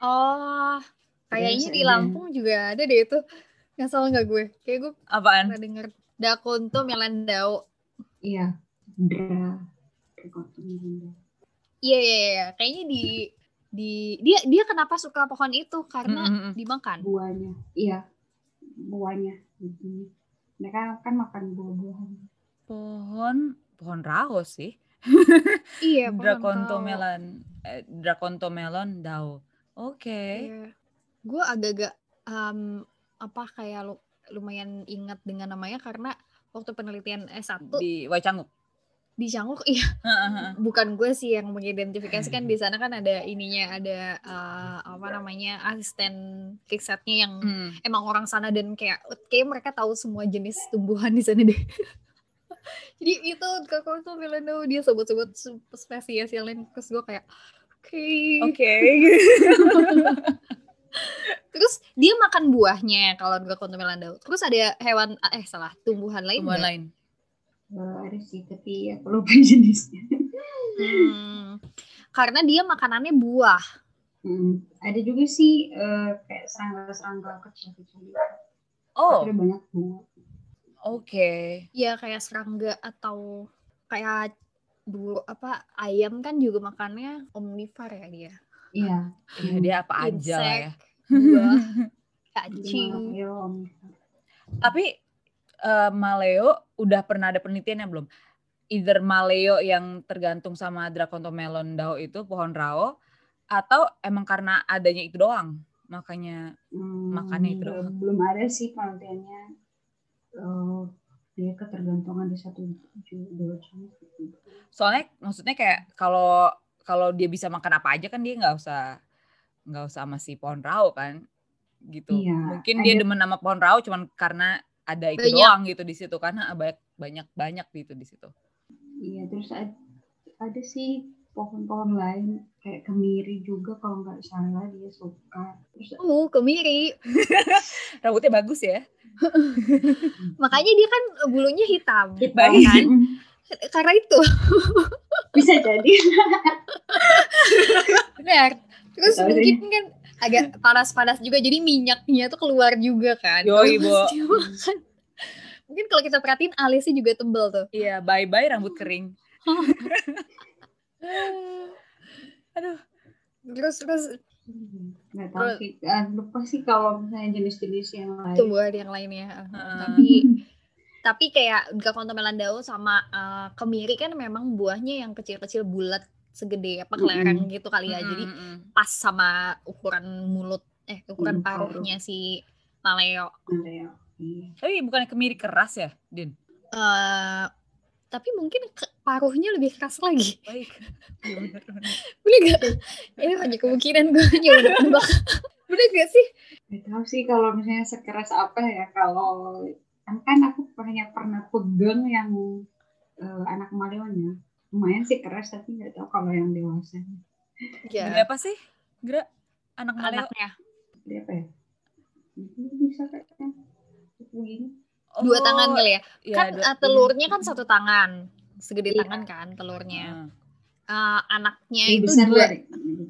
Oh, kayaknya di Lampung juga ada deh itu. Nggak salah nggak gue? Kayak gue Apaan? pernah denger. Dakonto Melandau. Iya, Dra. Melon. Iya, iya, iya. Kayaknya di di dia dia kenapa suka pohon itu? Karena Mm, mm, mm. dimakan. Buahnya, iya, buahnya. Mhm. Mereka kan makan buah-buahan. Pohon pohon raho sih. Iya, pohon Drakonto tahu. melon eh, Drakonto melon dao. Oke. Iya. Gue agak-agak em, apa kayak lu- lumayan ingat dengan namanya karena waktu penelitian S1 Di Waicangguk. Di Canguk iya bukan gue sih yang mengidentifikasikan di sana kan ada ininya ada eh, apa namanya asisten risetnya yang Hmm. emang orang sana dan kayak kayak mereka tahu semua jenis tumbuhan di sana deh. Jadi itu kakak tuh Milano dia sebut-sebut sp- spesies yang lain terus gue kayak oke. Oke. Terus dia makan buahnya kalau gue konto Milano. Terus ada hewan eh salah tumbuhan lain Tumbuhan lain. Eh, ada sih, tapi aku lupa jenisnya. Hmm, karena dia makanannya buah. Hmm, Ada juga sih eh, kayak serangga-serangga kecil-kecil. gitu. Oh, Ada banyak bunga. oke. Ya kayak serangga atau kayak dulu apa ayam kan juga makannya omnivor ya dia. Iya. Ya, dia apa aja lah ya. buah, cacing. Tapi eh, Maleo udah pernah ada penelitiannya belum? Either Maleo yang tergantung sama Drakonto melon dao itu pohon rao atau emang karena adanya itu doang makanya Hmm, Makannya itu doang. Belum ada sih penelitiannya. Eh, dia ketergantungan di satu dua jenis. soalnya maksudnya kayak kalau kalau dia bisa makan apa aja kan dia nggak usah nggak usah sama si pohon rao kan gitu Iya, mungkin dia demen sama pohon rao cuman karena ada itu Banyak. doang gitu di situ karena banyak banyak banyak gitu di situ Iya, terus ada, ada sih pohon-pohon lain kayak kemiri juga kalau nggak salah dia suka. Terus Oh, kemiri. rambutnya bagus ya Makanya dia kan bulunya hitam. Baik. Kan? Karena itu. bisa jadi. Benar. Terus mungkin kan agak panas-panas juga jadi minyaknya tuh keluar juga kan. Yoi, makan. Mungkin kalau kita perhatiin alisnya juga tebel tuh. iya bye bye rambut kering aduh Terus terus Nggak tahu Terus- sih. Ah, lupa sih kalau misalnya jenis-jenis yang lain. tumbuhan yang lainnya. Heeh. Tapi tapi kayak Gakonto melandau sama eh, kemiri kan memang buahnya yang kecil-kecil bulat segede apa kelereng gitu kali ya. Jadi Mm-mm. pas sama ukuran mulut eh ukuran Hmm, paruh. paruhnya si maleo. Maleo. Iya. tapi bukannya kemiri keras ya din eh tapi mungkin ke- paruhnya lebih keras lagi. baik bener, bener. Boleh gak? Ini banyak kemungkinan gue nyoba nebak. Boleh gak sih? Nggak tahu sih kalau misalnya sekeras apa ya kalau kan aku hanya pernah pegang yang eh, anak maleonya lumayan sih keras tapi nggak tahu kalau yang dewasa Gede Ya. apa sih Gra anak Anaknya. dia apa ya ini bisa kayaknya begini Dua Oh, tangan kali ya. iya, kan dua- eh, telurnya kan satu tangan. Segede Iya. tangan kan telurnya. Heeh. Eh, anaknya Lebih itu besar dua, lebih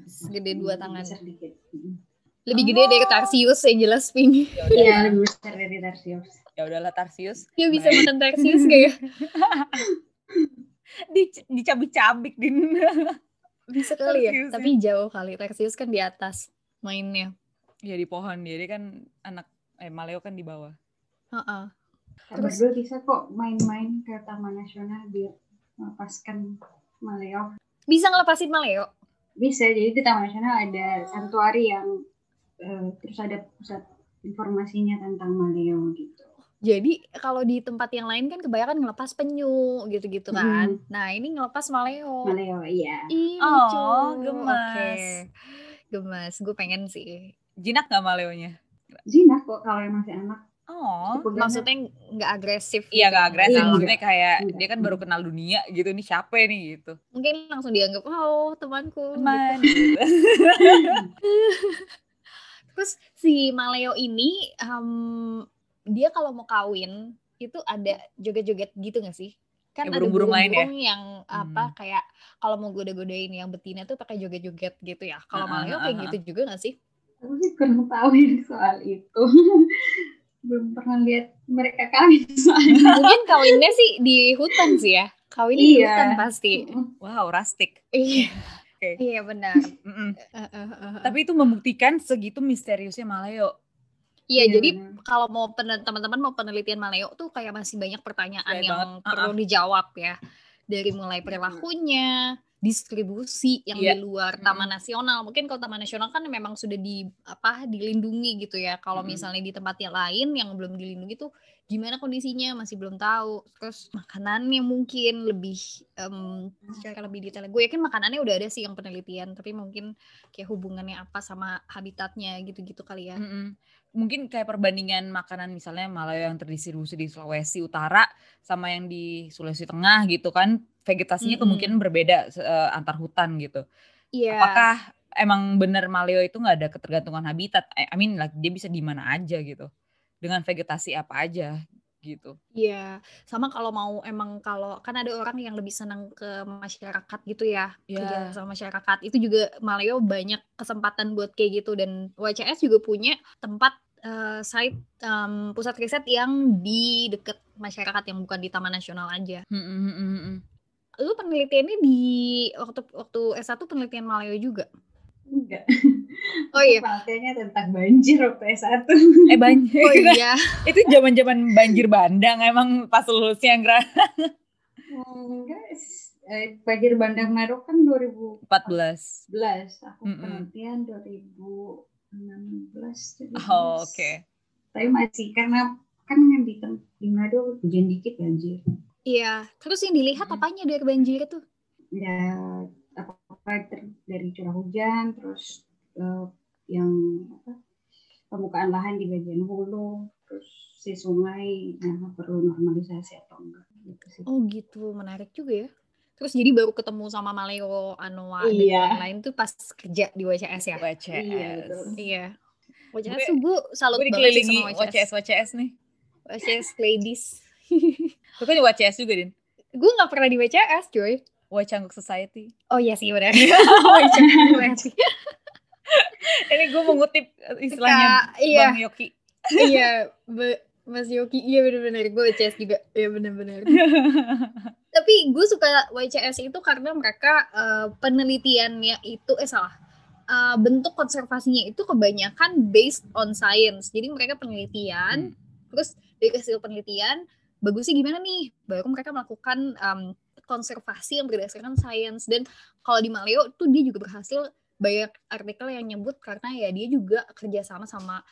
segede dua tangan. besar dikit Mm. lebih gede dari Oh. Tarsius yang jelas pink. Ya iya lebih besar dari Tarsius ya udahlah Tarsius Dia bisa makan Tarsius ya? Di- dicabik-cabik din Bisa kali ya. Ya. Tapi jauh kali. Tarsius kan di atas mainnya. ya di pohon dia dia kan anak eh maleo kan di bawah Heeh. Kak Terus- berdua bisa kok main-main ke Taman Nasional biar melepaskan maleo Bisa ngelepasin maleo. bisa jadi di Taman Nasional ada santuari yang eh, terus ada pusat informasinya tentang maleo gitu Jadi kalau di tempat yang lain kan kebanyakan ngelepas penyu gitu-gitu kan. Nah ini ngelepas maleo. maleo iya Ih, Oh, lucu. gemas. Oke. Gemas. Gue pengen sih. jinak nggak maleonya jinak kok kalau yang masih anak oh Pegangnya- Maksudnya nggak agresif. Iya gitu. gak agresif, Iya, maksudnya kayak Enggak. dia kan baru kenal dunia gitu, nih siapa nih gitu. Mungkin langsung dianggap, oh temanku. Teman. gitu. Terus si Maleo ini, em, dia kalau mau kawin, itu ada joget-joget gitu gak sih? kan Kayak ada burung-burung lain ya? yang apa Hmm. kayak kalau mau goda-godain yang betina tuh pakai joget-joget gitu ya. Kalau Ah, maleo ah, kayak ah, gitu juga gak sih? Aku sih kurang tahu ya soal itu. Belum pernah lihat mereka kawin soalnya. Mungkin kawinnya sih di hutan sih ya. Kawinnya di Iya. hutan pasti. Wow, rustic. Iya. Oke. Iya benar. Eh, eh, eh, eh. Tapi itu membuktikan segitu misteriusnya Maleo. Iya, jadi benar. kalau mau teman-teman mau penelitian maleo tuh kayak masih banyak pertanyaan yang banget. perlu dijawab ya. Dari mulai perilakunya, distribusi yang Iya. di luar taman nasional. Mungkin kalau taman nasional kan memang sudah di apa dilindungi gitu ya. Kalau Mm-mm. misalnya di tempat yang lain yang belum dilindungi tuh gimana kondisinya masih belum tahu. Terus makanannya mungkin lebih em, secara lebih detail. Gue yakin makanannya udah ada sih yang penelitian, tapi mungkin kayak hubungannya apa sama habitatnya gitu-gitu kali ya. Mm-mm. Mungkin kayak perbandingan makanan misalnya Maleo yang terdistribusi di Sulawesi Utara sama yang di Sulawesi Tengah gitu kan vegetasinya Mm-mm. kemungkinan berbeda se- eh, antar hutan gitu. Iya. Apakah emang bener Maleo itu nggak ada ketergantungan habitat? I I mean like dia bisa di mana aja gitu dengan vegetasi apa aja gitu. Iya, sama kalau mau emang kalau kan ada orang yang lebih senang ke masyarakat gitu ya, kerja Ya. sama masyarakat. Itu juga Maleo banyak kesempatan buat kayak gitu dan WCS juga punya tempat eh, site em, pusat riset yang di deket masyarakat yang bukan di Taman Nasional aja. Mm, mm, mm, mm, mm. Lu penelitiannya di waktu waktu S1 penelitian Maleo juga. Enggak. Oh iya. Penelitiannya tentang banjir waktu S1. Eh banjir. Oh iya. itu zaman-zaman banjir bandang emang pas lulusnya Gra. Enggak. Eh, banjir bandang Meru kan 2014. 14. Aku Mm-mm. penelitian 2016. 17. Oh, oke. Tapi masih karena kan yang di, di Manado hujan dikit banjir. Iya. Terus yang dilihat Mm. apanya dari banjir itu? Ya apa ter- dari curah hujan terus eh, yang apa permukaan lahan di bagian hulu terus si sungai nah, perlu normalisasi atau enggak gitu sih. Oh gitu, menarik juga ya. Terus jadi baru ketemu sama Maleo, Anoa, dan Iya. lain-lain tuh pas kerja di WCS ya? WCS. Iya, betul. Iya. WCS Gue- tuh gue salut Gue banget sama WCS. WCS WCS nih. WCS ladies. Lu kan di WCS juga, Din. gue gak pernah di WCS, cuy. Wacanguk Society. Oh iya sih, benar. WCS. Ini gue mengutip istilahnya Kak, iya. Bang Yoki. iya, Be- Mas Yoki, iya bener-bener. Gue WCS juga, iya bener-bener. Tapi gue suka WCS itu karena mereka eh, penelitiannya itu eh salah Eh, bentuk konservasinya itu kebanyakan based on science. Jadi mereka penelitian, terus dari hasil penelitian bagusnya gimana nih? Baru mereka melakukan em, konservasi yang berdasarkan science. Dan kalau di Maleo tuh dia juga berhasil banyak artikel yang nyebut karena ya dia juga kerjasama sama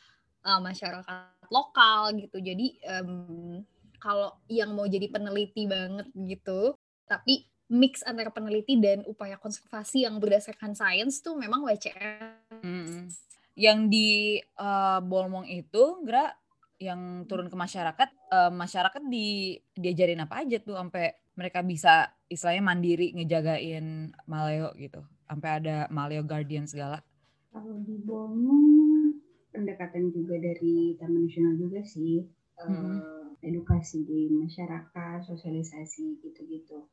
eh, masyarakat lokal gitu. Jadi em, kalau yang mau jadi peneliti banget gitu, tapi mix antara peneliti dan upaya konservasi yang berdasarkan sains tuh memang WCS. Mm-mm. Yang di eh, Bolmong itu, Gra, yang turun ke masyarakat, eh, masyarakat di diajarin apa aja tuh sampai mereka bisa istilahnya mandiri ngejagain Maleo gitu. Sampai ada Maleo Guardian segala. Kalau di Bomong pendekatan juga dari Taman Nasional juga sih eh, Mm-mm. edukasi di masyarakat, sosialisasi gitu-gitu.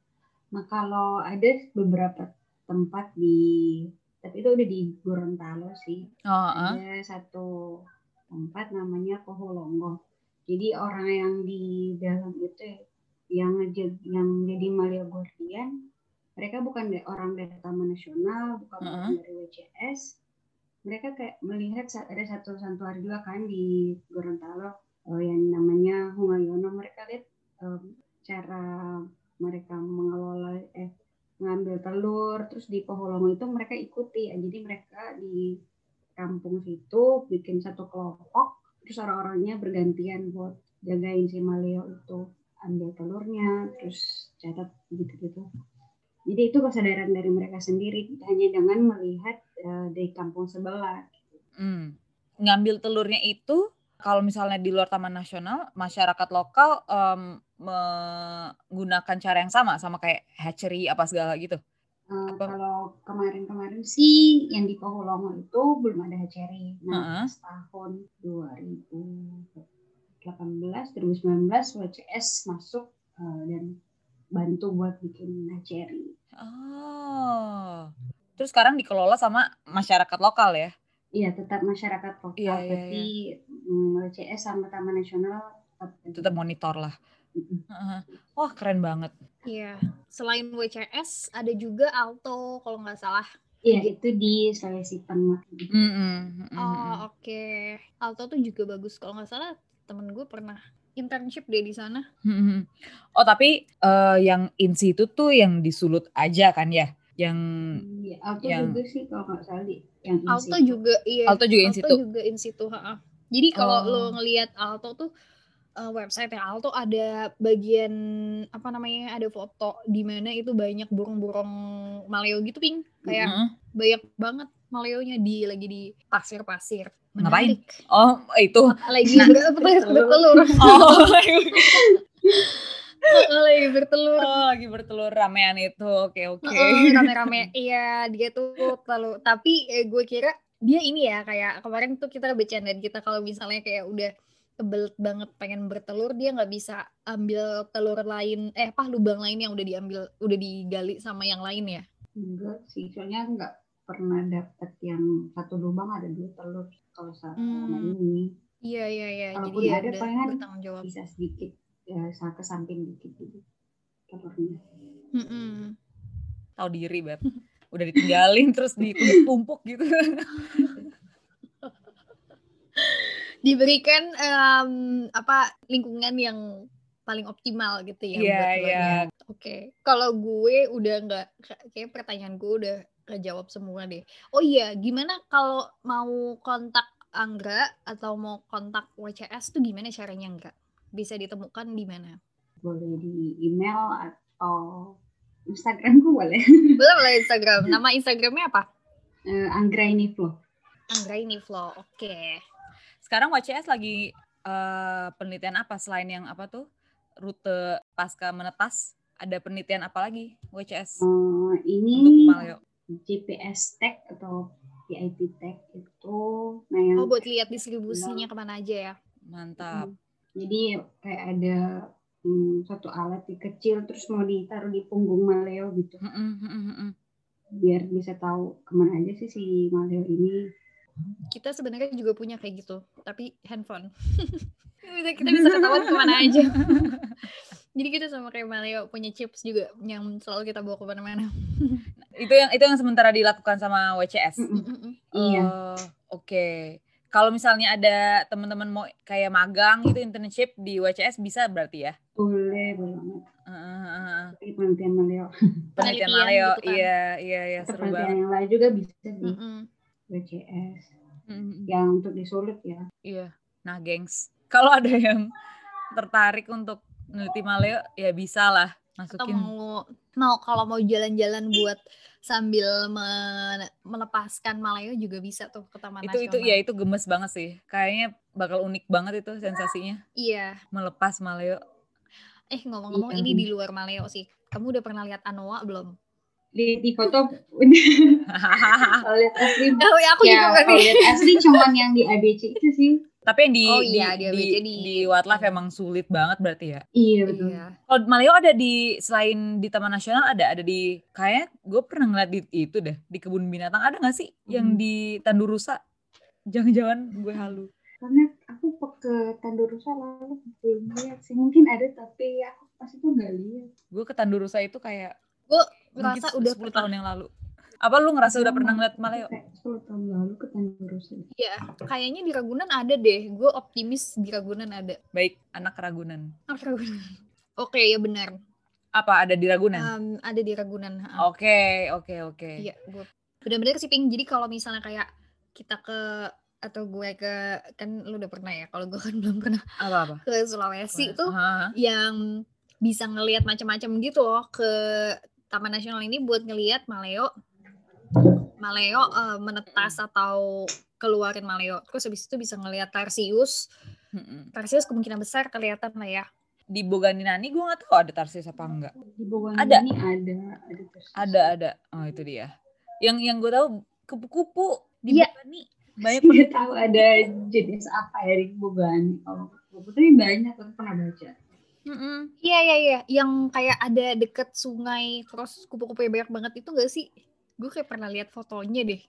Nah kalau ada beberapa tempat di tapi itu udah di Gorontalo sih. Oh, ah. Ada satu tempat namanya Poholongo. Jadi orang yang di dalam itu yang yang jadi Malio Guardian, mereka bukan orang dari Taman Nasional, bukan orang dari WCS. Mereka kayak melihat ada satu santuari juga kan di Gorontalo eh, yang namanya Hungayono. Mereka lihat em, cara mereka mengelola eh mengambil telur terus di Poholongo itu mereka ikuti jadi mereka di kampung situ bikin satu kelompok terus orang-orangnya bergantian buat jagain si Maleo itu ambil telurnya terus catat gitu-gitu jadi itu kesadaran dari mereka sendiri hanya dengan melihat eh, dari kampung sebelah Hmm. Ngambil telurnya itu kalau misalnya di luar Taman Nasional, masyarakat lokal em, menggunakan cara yang sama sama kayak hatchery apa segala gitu. Eh, Apa? kalau kemarin-kemarin sih yang di Poholongo itu belum ada hatchery. Nah, Heeh. pas tahun 2018, 2019 WCS masuk eh, dan bantu buat bikin hatchery. Oh. Terus sekarang dikelola sama masyarakat lokal ya? Iya, tetap masyarakat lokal. Iya, iya, Tapi mm, LCS sama Taman Nasional tetap, Tetap monitor lah. Wah keren banget. Iya. Selain WCS ada juga Alto kalau nggak salah. Iya, itu di Sulawesi Tengah. Mm-mm, mm-mm. Oh oke. Alto tuh juga bagus kalau nggak salah temen gue pernah internship deh di sana. Mm-mm. Oh tapi eh, yang in situ tuh yang disulut aja kan ya? Yang Iya, Alto Yang- juga sih kalau nggak salah di yang Alto juga iya. Alto juga in situ? juga in situ. ha-ha. Jadi kalau Oh. lo ngelihat Alto tuh eh, website Alto ada bagian apa namanya ada foto di mana itu banyak burung-burung maleo gitu ping kayak Mm-mm. banyak banget maleonya di lagi di pasir-pasir. Ngapain? Oh itu. Lagi ber- bertelur. Oh, lagi bertelur. oh, lagi bertelur ramean itu. Oke oke. Heeh, rame-rame iya dia tuh terlalu tapi eh, gue kira dia ini ya kayak kemarin tuh kita bercandain kita kalau misalnya kayak udah kebelet banget pengen bertelur dia nggak bisa ambil telur lain eh apa lubang lain yang udah diambil udah digali sama yang lain ya Enggak sih, soalnya nggak pernah dapet yang satu lubang ada dua telur kalau selama Hmm. ini iya iya iya jadi Kalaupun dia ada, palingan bertanggung jawab bisa sedikit ya ke samping dikit gitu telurnya. Mm-mm. Tahu diri beb. Udah ditinggalin terus ditumpuk gitu. diberikan em, apa lingkungan yang paling optimal gitu ya Iya, buat iya. telurnya. Oke, kalau gue udah nggak kayak pertanyaan gue udah kejawab semua deh. Oh iya, gimana kalau mau kontak Anggra atau mau kontak WCS tuh gimana caranya Anggra? Bisa ditemukan di mana? Boleh di email atau Instagramku boleh. Boleh boleh Instagram. Nama Instagramnya apa? Eh, Anggra ini Flow. Anggra ini Flow. Oke. Sekarang WCS lagi eh, penelitian apa selain yang apa tuh rute pasca menetas? Ada penelitian apa lagi WCS Eh, untuk ini? GPS tag atau PIP tag itu, nah yang Oh buat lihat distribusinya ke mana aja ya? Mantap. Hmm. Jadi kayak ada hmm, satu alat yang kecil terus mau ditaruh di punggung maleo gitu Mm-mm, mm-mm, mm-mm. biar bisa tahu ke mana aja sih si maleo ini. Kita sebenarnya juga punya kayak gitu, tapi handphone. Bisa kita bisa ketahuan ke mana aja. Jadi kita sama kayak Maleo punya chips juga yang selalu kita bawa ke mana-mana. Itu yang itu yang sementara dilakukan sama WCS. Mm-mm. Iya. Oh, Oke. Kalau misalnya ada teman-teman mau kayak magang gitu internship di WCS bisa berarti ya? Boleh, boleh banget. Heeh. Tapi penelitian maleo. Penelitian Maleo, gitu kan. iya iya iya seru penelitian banget. yang lain juga bisa di Mm-mm. WCS. Mm-mm. Yang untuk disulit ya. Iya. Nah, gengs, kalau ada yang tertarik untuk meneliti Maleo, ya bisa lah Atau masukin. mau mau kalau mau jalan-jalan buat sambil men- melepaskan Maleo juga bisa tuh ke Taman Itu itu Nasional. ya itu gemes banget sih. Kayaknya bakal unik banget itu sensasinya Iya. melepas Maleo. Eh ngomong-ngomong Iya. ini di luar Maleo sih. Kamu udah pernah lihat Anoa belum? Di, di foto udah kalau lihat asli Oh ya aku ya juga lihat asli cuman yang di ABC itu sih. Tapi yang di Oh di, iya, di di, ABCD. di wildlife emang sulit banget berarti ya. Iya betul. Iya. Kalau Maleo ada di selain di Taman Nasional ada ada di kayak gue pernah ngeliat di itu deh di kebun binatang ada nggak sih yang Hmm. di Tandurusa? Jangan-jangan gue halu. Karena aku ke Tandurusa lalu belum lihat sih. Mungkin ada tapi aku pas itu nggak lihat. Gue ke Tandurusa itu kayak Gue mungkin ngerasa udah 10 tahun yang lalu. Apa lu ngerasa udah pernah ngeliat Maleo? Kayak 10 tahun lalu ke Tandurusa. Iya, kayaknya di Ragunan ada deh. Gue optimis di Ragunan ada. Baik, anak Ragunan. Oh, Ragunan. Oke, ya benar. Apa ada di Ragunan? Em, ada di Ragunan. Oke, oke, oke. Iya, gue benar-benar sih ping. Jadi kalau misalnya kayak kita ke atau gue ke kan lu udah pernah ya. Kalau gue kan belum pernah Apa-apa? ke Sulawesi tuh Hah? yang bisa ngelihat macam-macam gitu loh ke Taman Nasional ini buat ngelihat Maleo Maleo eh, menetas atau keluarin Maleo. Terus habis itu bisa ngelihat Tarsius. Tarsius kemungkinan besar kelihatan lah ya. Di Boganinani gue gak tahu ada tarsis apa enggak. Di Bogor Ada. ini ada ada. Ada, ada. Oh itu dia. Yang yang gue tahu kupu-kupu di Iya. Bogani. Banyak Nggak tahu ada jenis apa ya di Bogani. Kalau tapi banyak aku pernah baca. Mm-mm. Iya iya iya, yang kayak ada deket sungai terus kupu-kupunya banyak banget itu gak sih? Gue kayak pernah lihat fotonya deh.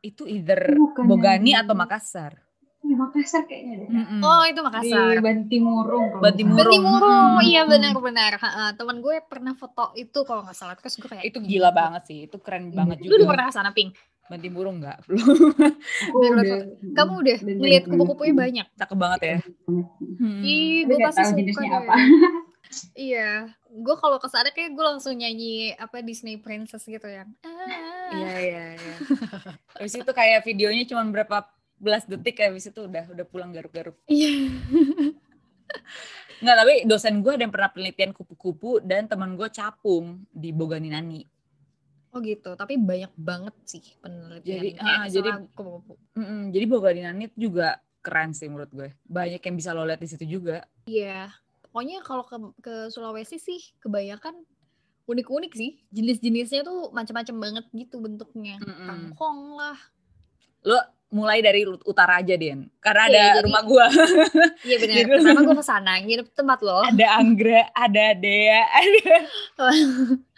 Itu either Bukan Bogani yang- atau Makassar. Iya, Makassar kayaknya deh. Mm-mm. Oh itu Di Makassar. Bantimurung. kalau Bantimurung. Bantimurung, Hmm, iya hmm. benar-benar. Ha-ha, Temen gue pernah foto itu kalau nggak salah terus gue kayak itu gila banget sih, itu keren Iya. banget Lu udah juga. pernah ke sana Pink? Bantimurung enggak? Belum. salah. Aku Udah udah. liat Kamu udah ngeliat banyak kupu-kupunya banget. banyak. Cakep banget ya. Hmm. Ih, gue nggak pasti suka deh. apa. Iya, gue kalau ke sana kayak gue langsung nyanyi apa Disney Princess gitu yang. Ah. Iya iya iya. Habis itu kayak videonya cuma berapa belas detik habis itu udah udah pulang garuk-garuk. Iya. Enggak, tapi dosen gue ada yang pernah penelitian kupu-kupu dan teman gue capung di Boganinani. Oh gitu, tapi banyak banget sih penelitian. Jadi, ah, jadi- soal kupu-kupu. Mm-mm, jadi Boganinani itu juga keren sih menurut gue. Banyak yang bisa lo lihat di situ juga. Iya, pokoknya kalau ke, ke Sulawesi sih kebanyakan unik-unik sih. Jenis-jenisnya tuh macam-macam banget gitu bentuknya. Mm-mm. Kangkong lah. Lo mulai dari ut- utara aja, Den. Karena Iya, ada jadi- rumah gue. Iya benar. Jadi- Pertama gue ke sana nginep tempat loh. ada Anggra, ada Dea, ada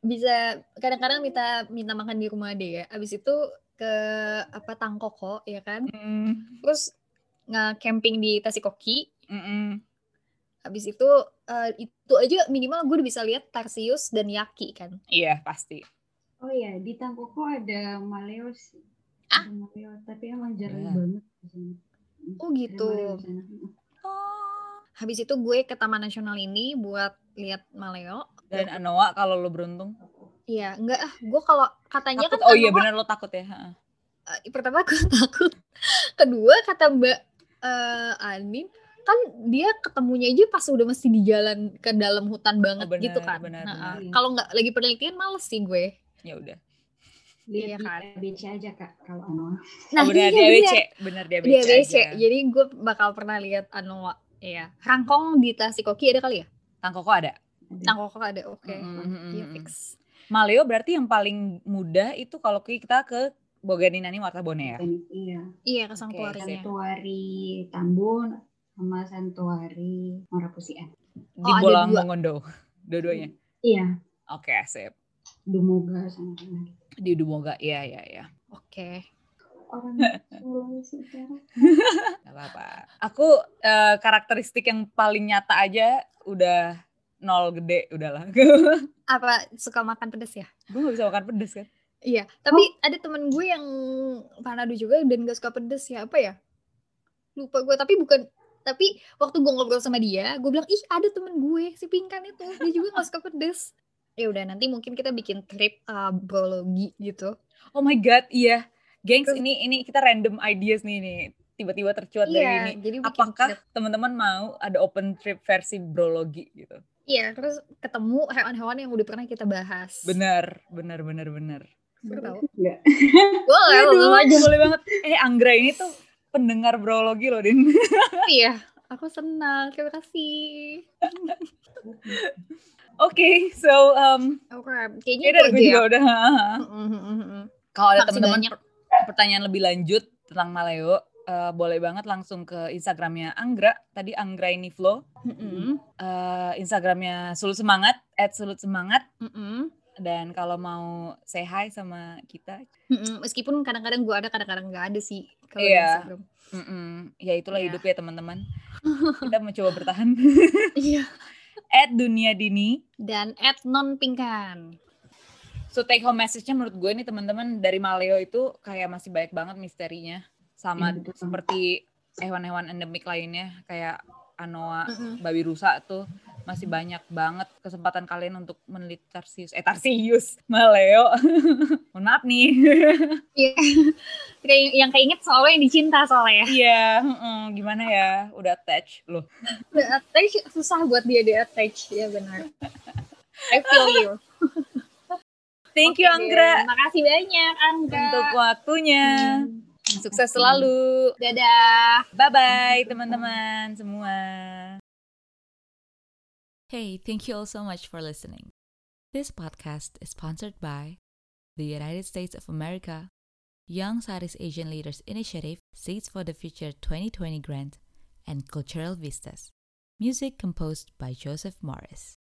Bisa kadang-kadang minta minta makan di rumah dia. Abis itu ke apa Tangkoko ya kan. Mm, Terus nge-camping di Tasikoki. mm-mm. Habis itu eh, itu aja minimal gue udah bisa lihat Tarsius dan Yaki kan. Iya, pasti. Oh iya, di Tangkoko ada maleo sih. Ah? Maleo, tapi emang jarang Ya. banget. Oh gitu. sana. Habis itu gue ke Taman Nasional ini buat lihat maleo. Dan Anoa kalau lo beruntung. Iya, enggak ah. Gue kalau katanya Takut, kan oh iya Anoa, benar lo takut ya. ha-ha. eh, pertama gue takut. Kedua kata Mbak eh Anin kan dia ketemunya aja pas udah mesti di jalan ke dalam hutan banget benar, gitu kan. benar, Nah. Kalau nggak lagi penelitian males sih gue. Ya udah. Iya kan? ABC aja kak, kalau Anoa. oh, benar iya, dia benar. BC, benar dia BC. Dia BC. aja. Jadi gue bakal pernah lihat Anoa. Iya. Rangkong di Tasikoki ada kali ya? Tangkoko ada. Tangkoko ada. Oke. Mm, mm, mm, Iya fix. Maleo berarti yang paling mudah itu kalau kita ke Boganinani Wartabone ya. Iya. Iya ke. Santuari Tambun sama Santuari Morapusian. Di Oh, Bolang. Mongondo. Dua-duanya. Iya, Oke, sip. Dumoga sama. Di Dumoga. Iya, iya, iya. Oke. Orang Sulawesi Utara. Gak apa-apa. Aku eh, karakteristik yang paling nyata aja udah nol gede udahlah. Apa suka makan pedas ya? gue gak bisa makan pedes kan. Iya, tapi ada temen gue yang Manado juga dan gak suka pedes ya apa ya? Lupa gue, tapi bukan tapi waktu gue ngobrol sama dia, gue bilang ih ada temen gue si Pinkan itu dia juga gak suka pedes. Ya udah nanti mungkin kita bikin trip uh, brologi gitu. Oh my god, iya. Gengs, Terus- ini ini kita random ideas nih nih. Tiba-tiba tercuat dari Iya, ini. jadi Apakah teman-teman mau ada open trip versi brologi gitu? Iya, terus ketemu hewan-hewan yang udah pernah kita bahas. Bener. Seru tau. Enggak. Boleh, Aduh, boleh. boleh banget. Eh, Anggra ini tuh pendengar brologi loh, Din. Iya, aku senang. Terima kasih. Oke, so um, Oke, kayaknya kayaknya itu gue aja juga ya. udah. Mm-mm-mm-mm. Kalau ada teman-teman pertanyaan lebih lanjut tentang Maleo, eh, boleh banget langsung ke Instagramnya Anggra. Tadi Anggra ini Flow. Eh, Instagramnya Sulut Semangat, at Sulut Semangat. Dan kalau mau say hi sama kita, Mm-mm, Meskipun kadang-kadang gue ada, kadang-kadang nggak ada sih kalau di Iya. Instagram. mm-mm, ya itulah Iya. hidup ya teman-teman. Kita mencoba bertahan. Iya. At Dunia Dini. Dan at non pingkan. So take home message-nya menurut gue nih teman-teman dari Maleo itu kayak masih banyak banget misterinya. Sama betul. seperti hewan-hewan endemik lainnya kayak anoa, Mm-mm. babi rusa tuh masih banyak banget kesempatan kalian untuk meneliti Tarsius. Eh Tarsius, Maleo. Mohon maaf nih. Iya. Kayak yang keinget soalnya yang dicinta soalnya ya. Iya, mm-mm, gimana ya? Udah attach loh. Udah attach susah buat dia di attach ya benar. I feel you. Thank you deh, Anggra Makasih banyak Anggra. untuk waktunya. Sukses selalu. Dadah. Bye bye teman-teman semua. Hey, thank you all so much for listening. This podcast is sponsored by the United States of America, Young Southeast Asian Leaders Initiative, Seeds for the Future 2020 Grant, and Cultural Vistas. Music composed by Joseph Morris.